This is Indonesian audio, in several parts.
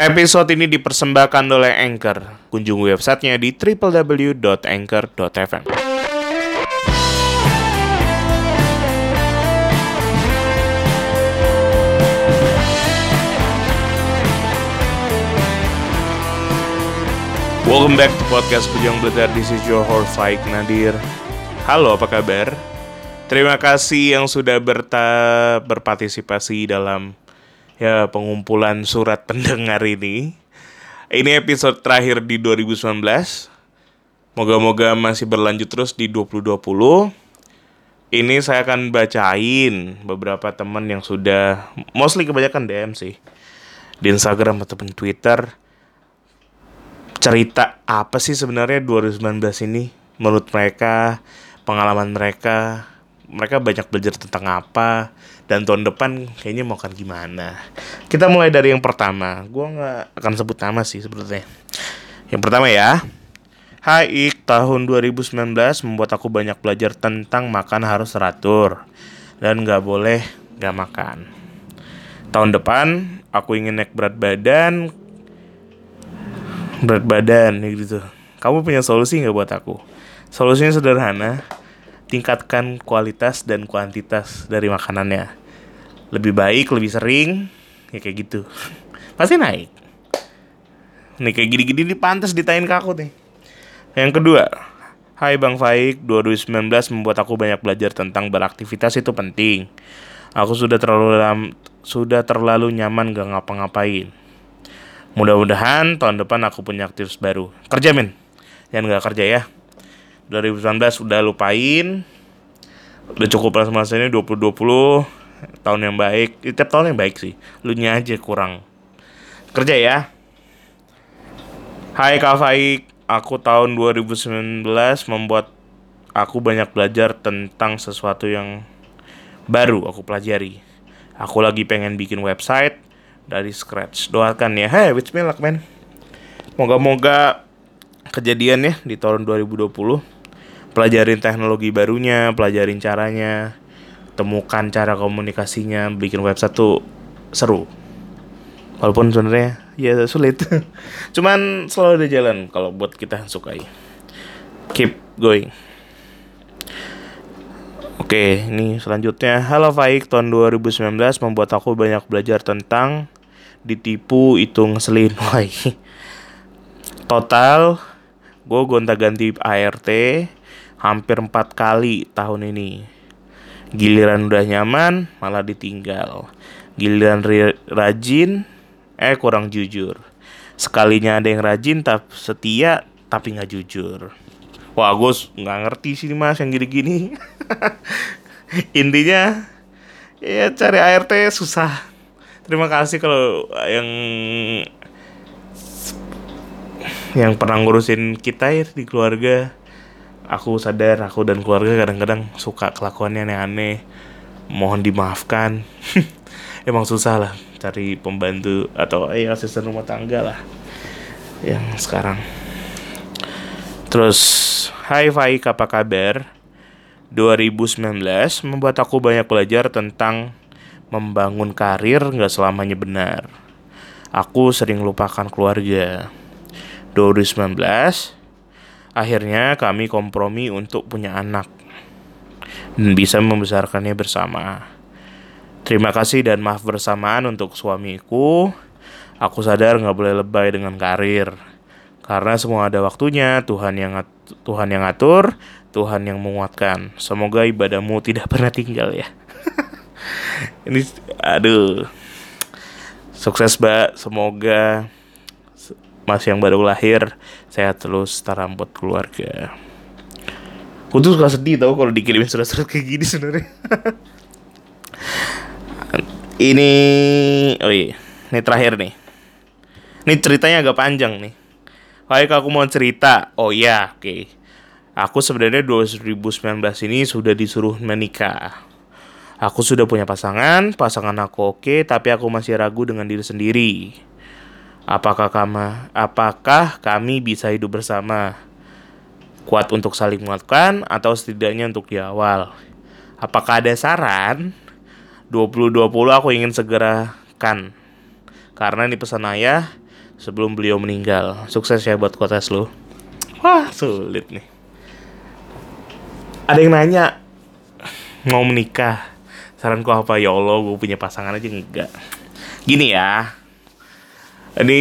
Episode ini dipersembahkan oleh Anchor. Kunjungi websitenya di www.anchor.fm. Welcome back to podcast Bujang Belajar. This is your host Faik Nadir. Halo, apa kabar? Terima kasih yang sudah berta berpartisipasi dalam ya pengumpulan surat pendengar ini. Ini episode terakhir di 2019. Moga-moga masih berlanjut terus di 2020. Ini saya akan bacain beberapa teman yang sudah mostly kebanyakan DM sih di Instagram ataupun Twitter cerita apa sih sebenarnya 2019 ini menurut mereka, pengalaman mereka, mereka banyak belajar tentang apa dan tahun depan kayaknya mau akan gimana. Kita mulai dari yang pertama. Gua nggak akan sebut nama sih sebetulnya. Yang pertama ya. Hai Ik, tahun 2019 membuat aku banyak belajar tentang makan harus teratur dan nggak boleh nggak makan. Tahun depan aku ingin naik berat badan berat badan gitu. Kamu punya solusi nggak buat aku? Solusinya sederhana, tingkatkan kualitas dan kuantitas dari makanannya. Lebih baik, lebih sering, ya kayak gitu. Pasti naik. Nih kayak gini-gini nih pantas ditain ke aku nih. Yang kedua, Hai Bang Faik, 2019 membuat aku banyak belajar tentang beraktivitas itu penting. Aku sudah terlalu sudah terlalu nyaman gak ngapa-ngapain Mudah-mudahan tahun depan aku punya aktivitas baru. Kerja men, jangan nggak kerja ya. 2019 udah lupain, udah cukup lah masa ini 2020 tahun yang baik. Tiap tahun yang baik sih, lu nya aja kurang. Kerja ya. Hai Kak Faik, aku tahun 2019 membuat aku banyak belajar tentang sesuatu yang baru aku pelajari. Aku lagi pengen bikin website dari scratch. Doakan ya. Hey, wish me luck, man. Moga-moga kejadian ya di tahun 2020. Pelajarin teknologi barunya, pelajarin caranya, temukan cara komunikasinya, bikin website tuh seru. Walaupun sebenarnya ya sulit. Cuman selalu ada jalan kalau buat kita sukai. Keep going. Oke, ini selanjutnya. Halo Faik, tahun 2019 membuat aku banyak belajar tentang ditipu itu ngeselin woi total gue gonta ganti ART hampir empat kali tahun ini. Giliran udah nyaman malah ditinggal. Giliran rajin eh kurang jujur. Sekalinya ada yang rajin tapi setia tapi nggak jujur. Wah gue nggak ngerti sih mas yang gini-gini. Intinya ya cari ART susah. Terima kasih kalau yang yang pernah ngurusin kita ya di keluarga aku sadar aku dan keluarga kadang-kadang suka kelakuannya aneh-aneh mohon dimaafkan emang susah lah cari pembantu atau eh asisten rumah tangga lah yang sekarang terus Hai Faik apa kabar 2019 membuat aku banyak belajar tentang membangun karir nggak selamanya benar. Aku sering lupakan keluarga. 2019, akhirnya kami kompromi untuk punya anak dan bisa membesarkannya bersama. Terima kasih dan maaf bersamaan untuk suamiku. Aku sadar nggak boleh lebay dengan karir. Karena semua ada waktunya, Tuhan yang Tuhan yang atur, Tuhan yang menguatkan. Semoga ibadahmu tidak pernah tinggal ya. ini aduh sukses mbak semoga masih yang baru lahir. Sehat terus tarambut keluarga. Aku tuh suka sedih tau kalau dikirimin surat-surat kayak gini sebenarnya. Ini oh iya ini terakhir nih. Ini ceritanya agak panjang nih. Baik aku mau cerita. Oh iya oke. Okay. Aku sebenarnya 2019 ini sudah disuruh menikah. Aku sudah punya pasangan, pasangan aku oke, tapi aku masih ragu dengan diri sendiri. Apakah kami, apakah kami bisa hidup bersama? Kuat untuk saling menguatkan atau setidaknya untuk di awal? Apakah ada saran? 2020 aku ingin segera kan. Karena ini pesan ayah, sebelum beliau meninggal. Sukses ya buat kontes lu. Wah, sulit nih. Ada yang nanya mau menikah. Saranku apa ya Allah, gue punya pasangan aja enggak. Gini ya. Ini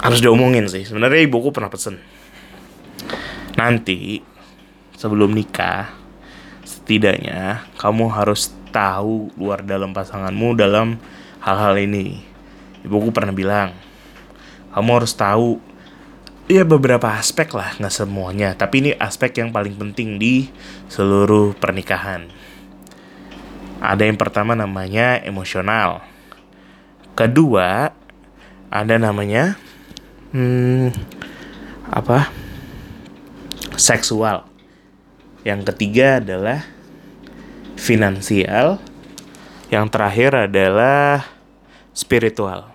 harus diomongin sih. Sebenarnya ibuku pernah pesen. Nanti sebelum nikah, setidaknya kamu harus tahu luar dalam pasanganmu dalam hal-hal ini. Ibuku pernah bilang, kamu harus tahu ya beberapa aspek lah, nggak semuanya. Tapi ini aspek yang paling penting di seluruh pernikahan. Ada yang pertama namanya emosional. Kedua, ada namanya hmm, apa? Seksual. Yang ketiga adalah finansial. Yang terakhir adalah spiritual.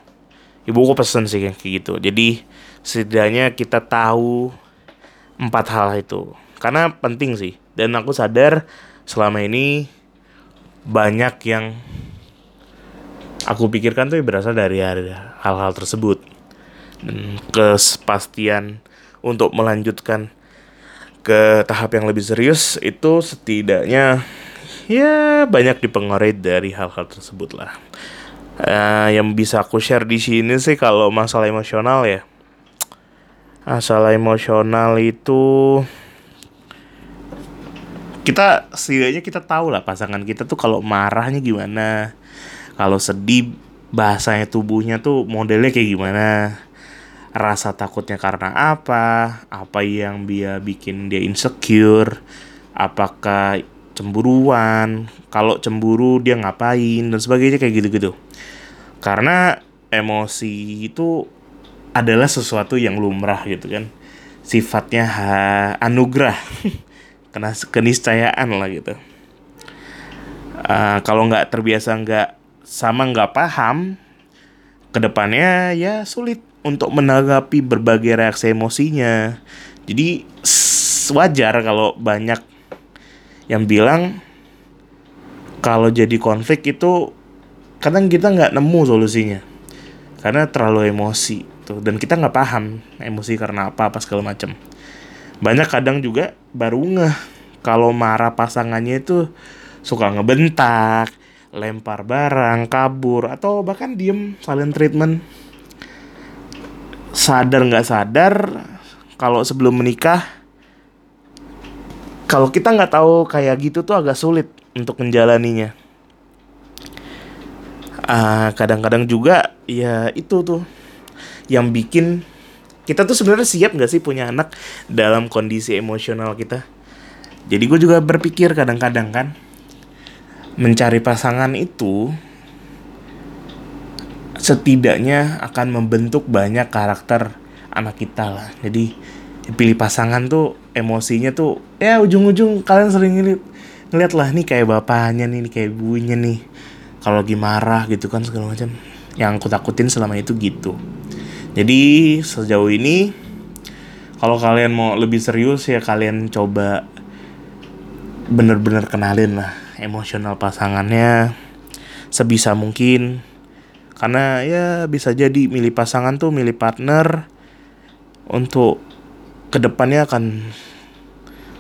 Ibuku pesen sih kayak gitu. Jadi setidaknya kita tahu empat hal itu. Karena penting sih. Dan aku sadar selama ini banyak yang aku pikirkan tuh berasal dari hal-hal tersebut. Dan kepastian untuk melanjutkan ke tahap yang lebih serius itu setidaknya ya banyak dipengaruhi dari hal-hal tersebut lah. Uh, yang bisa aku share di sini sih kalau masalah emosional ya. Masalah emosional itu kita setidaknya kita tahu lah pasangan kita tuh kalau marahnya gimana, kalau sedih bahasanya tubuhnya tuh modelnya kayak gimana, rasa takutnya karena apa, apa yang dia bikin dia insecure, apakah cemburuan, kalau cemburu dia ngapain dan sebagainya kayak gitu-gitu. Karena emosi itu adalah sesuatu yang lumrah gitu kan. Sifatnya ha, anugerah, kena keniscayaan lah gitu. Uh, kalau nggak terbiasa nggak sama nggak paham, ke depannya ya sulit untuk menanggapi berbagai reaksi emosinya. Jadi wajar kalau banyak yang bilang kalau jadi konflik itu kadang kita nggak nemu solusinya karena terlalu emosi tuh dan kita nggak paham emosi karena apa apa segala macam banyak kadang juga baru ngeh kalau marah pasangannya itu suka ngebentak lempar barang kabur atau bahkan diem silent treatment. Sadar nggak sadar kalau sebelum menikah kalau kita nggak tahu kayak gitu tuh agak sulit untuk menjalaninya. Ah, kadang-kadang juga ya itu tuh yang bikin kita tuh sebenarnya siap nggak sih punya anak dalam kondisi emosional kita? Jadi gue juga berpikir kadang-kadang kan mencari pasangan itu setidaknya akan membentuk banyak karakter anak kita lah. Jadi pilih pasangan tuh emosinya tuh ya ujung-ujung kalian sering ngeliat ngeliat lah nih kayak bapaknya nih, nih kayak ibunya nih. Kalau lagi marah gitu kan segala macam. Yang aku takutin selama itu gitu. Jadi sejauh ini kalau kalian mau lebih serius ya kalian coba bener-bener kenalin lah emosional pasangannya sebisa mungkin. Karena ya bisa jadi milih pasangan tuh milih partner untuk ke depannya akan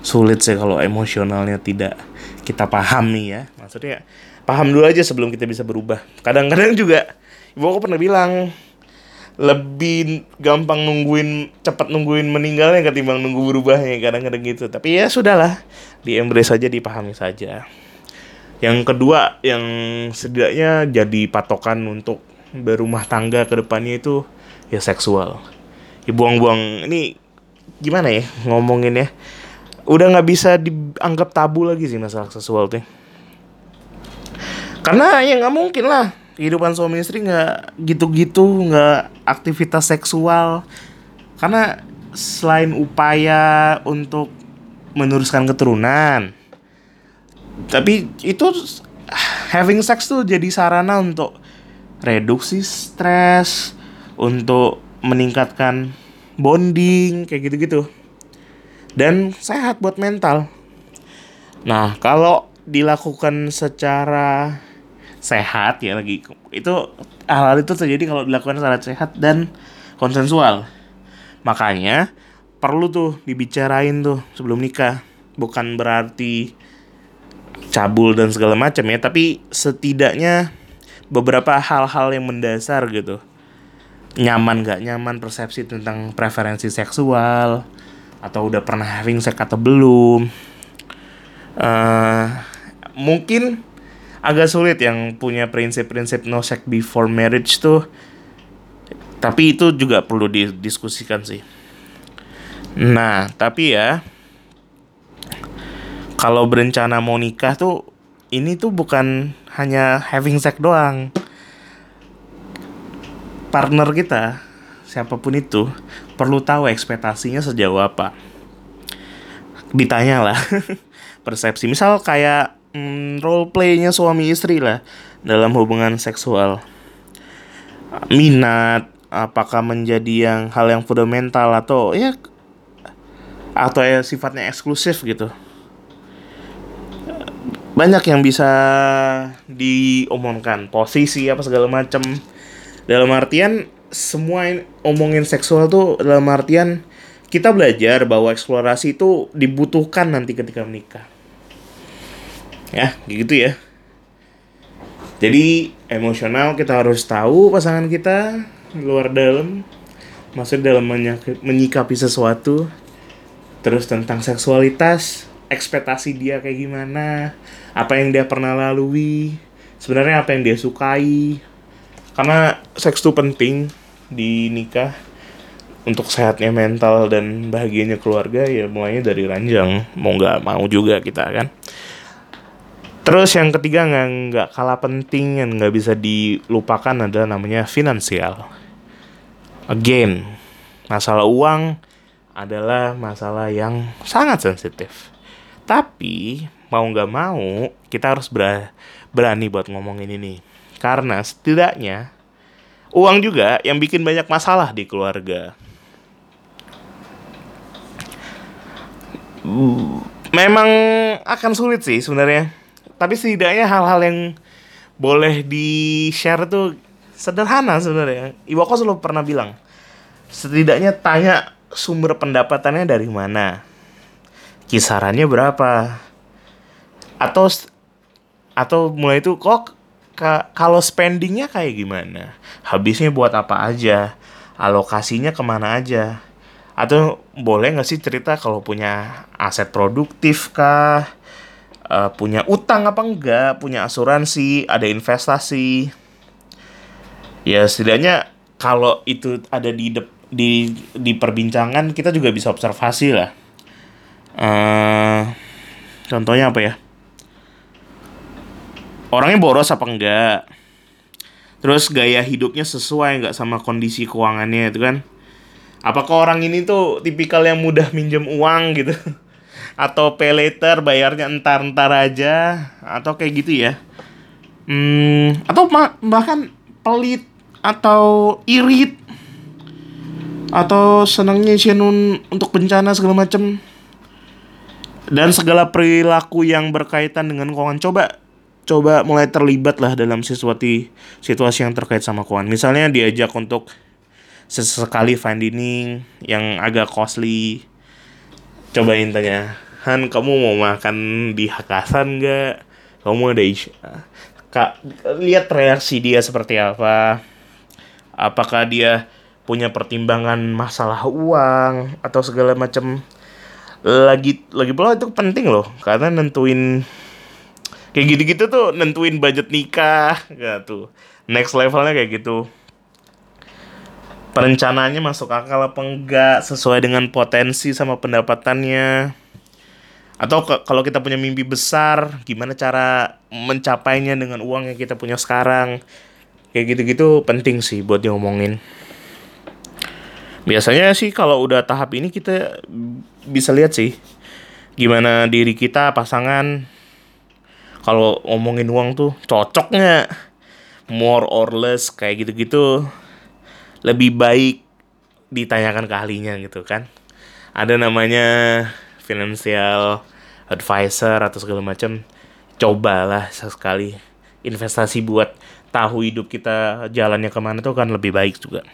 sulit sih kalau emosionalnya tidak kita pahami ya. Maksudnya paham dulu aja sebelum kita bisa berubah. Kadang-kadang juga ibu aku pernah bilang lebih gampang nungguin cepat nungguin meninggalnya ketimbang nunggu berubahnya kadang-kadang gitu. Tapi ya sudahlah di embrace saja dipahami saja yang kedua yang setidaknya jadi patokan untuk berumah tangga ke depannya itu ya seksual. Ya buang-buang. Ini gimana ya ngomongin ya? Udah nggak bisa dianggap tabu lagi sih masalah seksual tuh karena ya nggak mungkin lah kehidupan suami istri nggak gitu-gitu nggak aktivitas seksual. Karena selain upaya untuk meneruskan keturunan tapi itu having sex tuh jadi sarana untuk reduksi stres untuk meningkatkan bonding kayak gitu-gitu. Dan sehat buat mental. Nah kalau dilakukan secara sehat ya lagi itu hal-hal itu terjadi kalau dilakukan secara sehat dan konsensual. Makanya perlu tuh dibicarain tuh sebelum nikah. Bukan berarti cabul dan segala macam ya tapi setidaknya beberapa hal-hal yang mendasar gitu. Nyaman gak nyaman persepsi tentang preferensi seksual atau udah pernah having sex atau belum. Uh, mungkin agak sulit yang punya prinsip-prinsip no sex before marriage tuh tapi itu juga perlu didiskusikan sih. Nah tapi ya kalau berencana mau nikah tuh ini tuh bukan hanya having sex doang. Partner kita siapa pun itu perlu tahu ekspektasinya sejauh apa. Ditanya lah persepsi. Misal kayak mm, role playnya suami istri lah dalam hubungan seksual. Minat apakah menjadi yang hal yang fundamental atau ya atau ya sifatnya eksklusif gitu banyak yang bisa diomongkan. Posisi apa segala macam dalam artian semua omongin seksual tuh dalam artian kita belajar bahwa eksplorasi itu dibutuhkan nanti ketika menikah. Ya gitu ya. Jadi emosional kita harus tahu pasangan kita luar dalam. Maksud dalam menyikapi sesuatu. Terus tentang seksualitas ekspektasi dia kayak gimana, apa yang dia pernah lalui, sebenarnya apa yang dia sukai. Karena seks itu penting di nikah. Untuk sehatnya mental dan bahagianya keluarga ya mulainya dari ranjang. Mau nggak mau juga kita kan? Terus yang ketiga nggak nggak kalah penting yang nggak bisa dilupakan adalah namanya finansial. Again masalah uang adalah masalah yang sangat sensitif tapi mau nggak mau kita harus ber berani buat ngomongin ini. Karena setidaknya uang juga yang bikin banyak masalah di keluarga. Memang akan sulit sih sebenarnya. Tapi setidaknya hal-hal yang boleh di-share tuh sederhana sebenarnya. Ibu aku selalu pernah bilang, setidaknya tanya sumber pendapatannya dari mana kisarannya berapa? Atau atau mulai itu kok kalau spendingnya kayak gimana? Habisnya buat apa aja? Alokasinya ke mana aja? Atau boleh nggak sih cerita kalau punya aset produktif kah? Uh, punya utang apa enggak? Punya asuransi? Ada investasi? Ya setidaknya kalau itu ada di di di perbincangan kita juga bisa observasi lah uh, contohnya apa ya? Orangnya boros apa enggak? Terus gaya hidupnya sesuai nggak sama kondisi keuangannya itu kan? Apakah orang ini tuh tipikal yang mudah minjem uang gitu? Atau pay later bayarnya entar-entar aja atau kayak gitu ya? Hmm, atau bahkan pelit atau irit? Atau senangnya Shenun untuk bencana segala macem dan segala perilaku yang berkaitan dengan keuangan coba coba mulai terlibat lah dalam sesuatu situasi yang terkait sama keuangan. Misalnya diajak untuk sesekali fine dining yang agak costly. Cobain tanya Han kamu mau makan di Hakasan nggak? Kamu ada kak lihat reaksi dia seperti apa. Apakah dia punya pertimbangan masalah uang atau segala macam lagi lagi pula itu penting loh. Karena nentuin kayak gitu-gitu tuh nentuin budget nikah gitu next levelnya kayak gitu. Perencanaannya masuk akal apa enggak sesuai dengan potensi sama pendapatannya. Atau kalau kita punya mimpi besar gimana cara mencapainya dengan uang yang kita punya sekarang. Kayak gitu-gitu penting sih buat diomongin biasanya sih kalau udah tahap ini kita bisa lihat sih gimana diri kita pasangan. Kalau ngomongin uang tuh cocok nggak more or less kayak gitu-gitu. Lebih baik ditanyakan ke ahlinya gitu kan. Ada namanya financial advisor atau segala macam. Cobalah sekali investasi buat tahu hidup kita jalannya ke mana tuh kan lebih baik juga.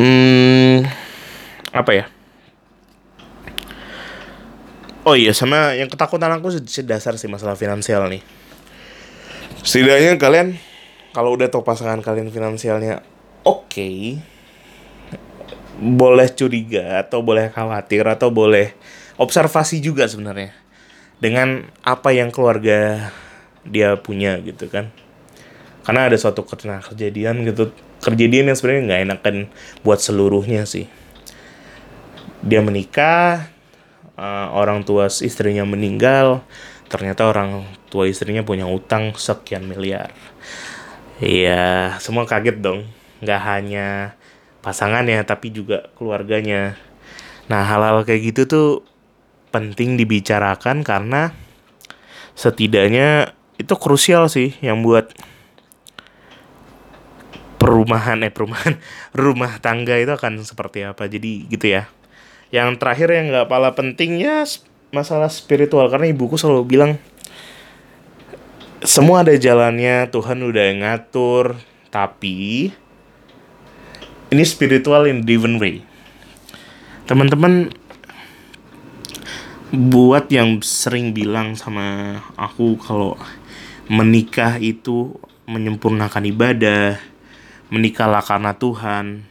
Hmm, apa ya? Oh iya, sama yang ketakutan aku dasar sih masalah finansial nih. Setidaknya kalian kalau udah tahu pasangan kalian finansialnya oke, okay, boleh curiga atau boleh khawatir atau boleh observasi juga sebenarnya dengan apa yang keluarga dia punya gitu kan karena ada suatu kejadian gitu. Kejadian yang sebenarnya nggak enakan buat seluruhnya sih. Dia menikah uh, orang tua istrinya meninggal. Ternyata orang tua istrinya punya utang sekian miliar. Iya semua kaget dong. Nggak hanya pasangannya tapi juga keluarganya. Nah hal-hal kayak gitu tuh penting dibicarakan karena setidaknya itu krusial sih yang buat perumahan eh perumahan rumah tangga itu akan seperti apa. Jadi gitu ya. Yang terakhir yang nggak pala penting ya masalah spiritual. Karena ibuku selalu bilang semua ada jalannya Tuhan udah ngatur tapi ini spiritual in different way. Teman-teman buat yang sering bilang sama aku kalau menikah itu menyempurnakan ibadah, menikahlah karena Tuhan,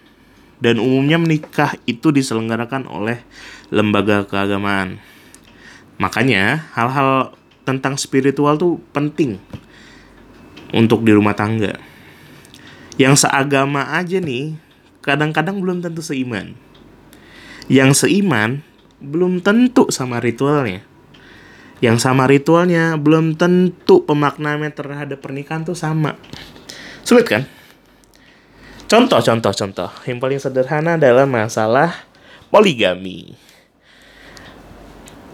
dan umumnya menikah itu diselenggarakan oleh lembaga keagamaan. Makanya hal-hal tentang spiritual tuh penting untuk di rumah tangga. Yang seagama aja nih, kadang-kadang belum tentu seiman. Yang seiman belum tentu sama ritualnya. Yang sama ritualnya belum tentu pemaknaannya terhadap pernikahan tuh sama. Sulit kan? Contoh, contoh, contoh. Yang paling sederhana adalah masalah poligami.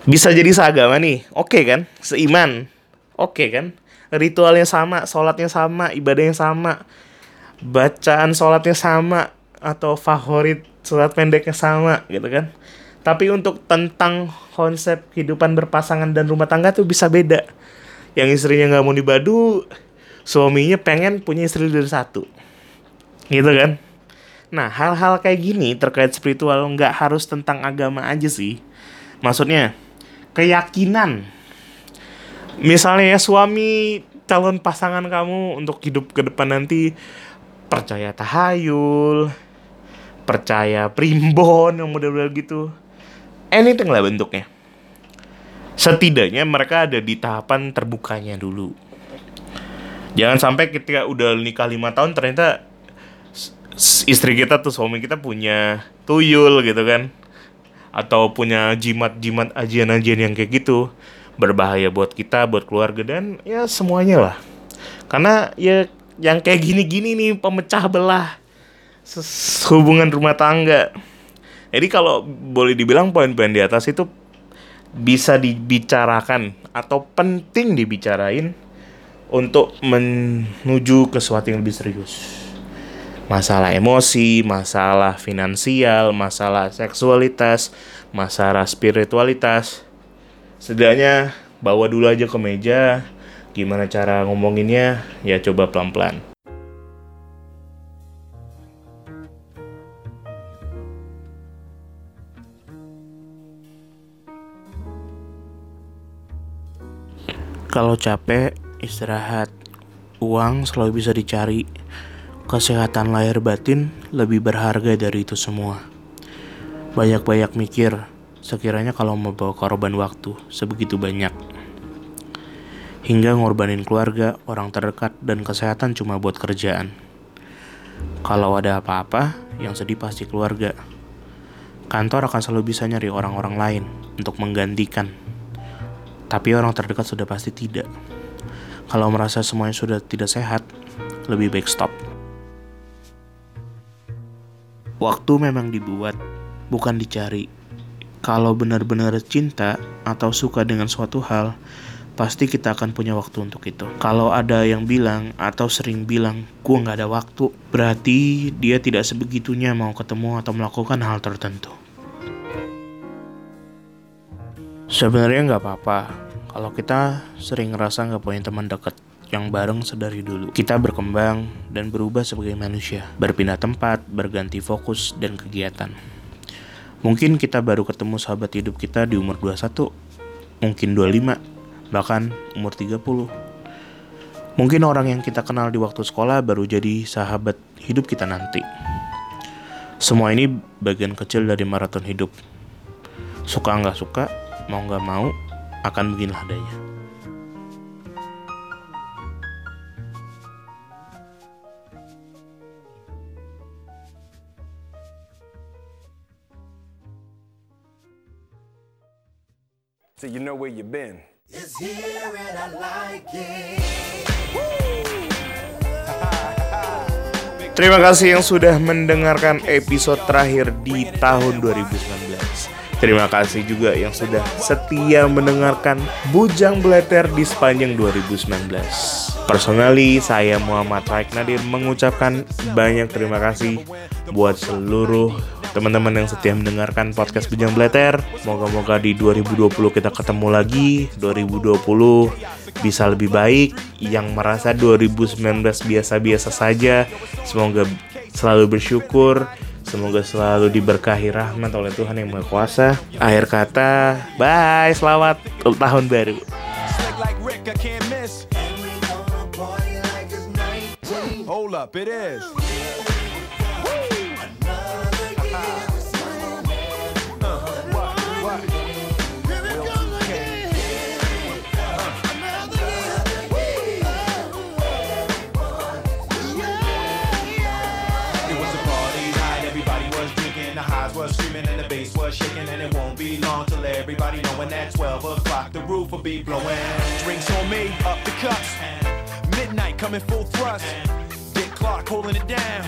Bisa jadi seagama nih, oke okay kan? Seiman, oke okay kan? Ritualnya sama, sholatnya sama, ibadahnya sama, bacaan sholatnya sama, atau favorit sholat pendeknya sama, gitu kan? Tapi untuk tentang konsep kehidupan berpasangan dan rumah tangga tuh bisa beda. Yang istrinya nggak mau dibadu, suaminya pengen punya istri dari satu. Gitu kan? Nah, hal-hal kayak gini terkait spiritual nggak harus tentang agama aja sih. Maksudnya, keyakinan. Misalnya ya suami calon pasangan kamu untuk hidup ke depan nanti percaya tahayul, percaya primbon yang model-model gitu anything lah bentuknya. Setidaknya mereka ada di tahapan terbukanya dulu. Jangan sampai ketika udah nikah lima tahun ternyata istri kita tuh suami kita punya tuyul gitu kan. Atau punya jimat-jimat ajian-ajian yang kayak gitu. Berbahaya buat kita buat keluarga dan ya semuanya lah. Karena ya yang kayak gini-gini nih pemecah belah hubungan rumah tangga. Jadi kalau boleh dibilang poin-poin di atas itu bisa dibicarakan atau penting dibicarain untuk menuju ke sesuatu yang lebih serius. Masalah emosi, masalah finansial, masalah seksualitas, masalah spiritualitas. Setidaknya bawa dulu aja ke meja, gimana cara ngomonginnya, ya coba pelan-pelan. Kalau capek, istirahat. Uang selalu bisa dicari. Kesehatan lahir batin lebih berharga dari itu semua. Banyak-banyak mikir, sekiranya kalau mau bawa korban waktu sebegitu banyak. Hingga ngorbanin keluarga, orang terdekat, dan kesehatan cuma buat kerjaan. Kalau ada apa-apa, yang sedih pasti keluarga. Kantor akan selalu bisa nyari orang-orang lain untuk menggantikan tapi orang terdekat sudah pasti tidak. Kalau merasa semuanya sudah tidak sehat, lebih baik stop. Waktu memang dibuat, bukan dicari. Kalau benar-benar cinta atau suka dengan suatu hal, pasti kita akan punya waktu untuk itu. Kalau ada yang bilang atau sering bilang, gue gak ada waktu, berarti dia tidak sebegitunya mau ketemu atau melakukan hal tertentu. Sebenarnya nggak apa-apa kalau kita sering ngerasa nggak punya teman dekat yang bareng sedari dulu. Kita berkembang dan berubah sebagai manusia, berpindah tempat, berganti fokus dan kegiatan. Mungkin kita baru ketemu sahabat hidup kita di umur 21, mungkin 25, bahkan umur 30. Mungkin orang yang kita kenal di waktu sekolah baru jadi sahabat hidup kita nanti. Semua ini bagian kecil dari maraton hidup. Suka nggak suka, mau nggak mau, akan beginilah adanya. So you know where you've been. It's here and I like it. Terima kasih yang sudah mendengarkan episode terakhir di tahun 2019. Terima kasih juga yang sudah setia mendengarkan Bujang Bleter di sepanjang 2019. Personally, saya Muhammad Raik Nadir mengucapkan banyak terima kasih buat seluruh teman-teman yang setia mendengarkan podcast Bujang Bleter. Moga-moga di 2020 kita ketemu lagi. 2020 bisa lebih baik. Yang merasa 2019 biasa-biasa saja, semoga selalu bersyukur. Semoga selalu diberkahi rahmat oleh Tuhan yang Maha Kuasa. Akhir kata, bye, selamat tahun baru. Slick like Rick, I can't miss. And we gonna party like it's 19. Hold up, it is. Everybody knowing that 12 o'clock the roof will be blowing. Drinks on me, up the cups. Midnight coming full thrust. Dick Clark holding it down.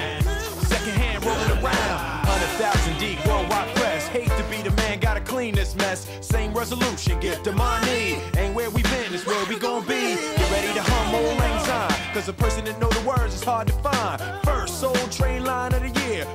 Second hand rolling around. 100,000 deep, worldwide press. Hate to be the man, gotta clean this mess. Same resolution, get the money. Ain't where we been, it's where we gon' be. Get ready to hum old lang syne. Cause a person that know the words is hard to find. First soul train line of the year.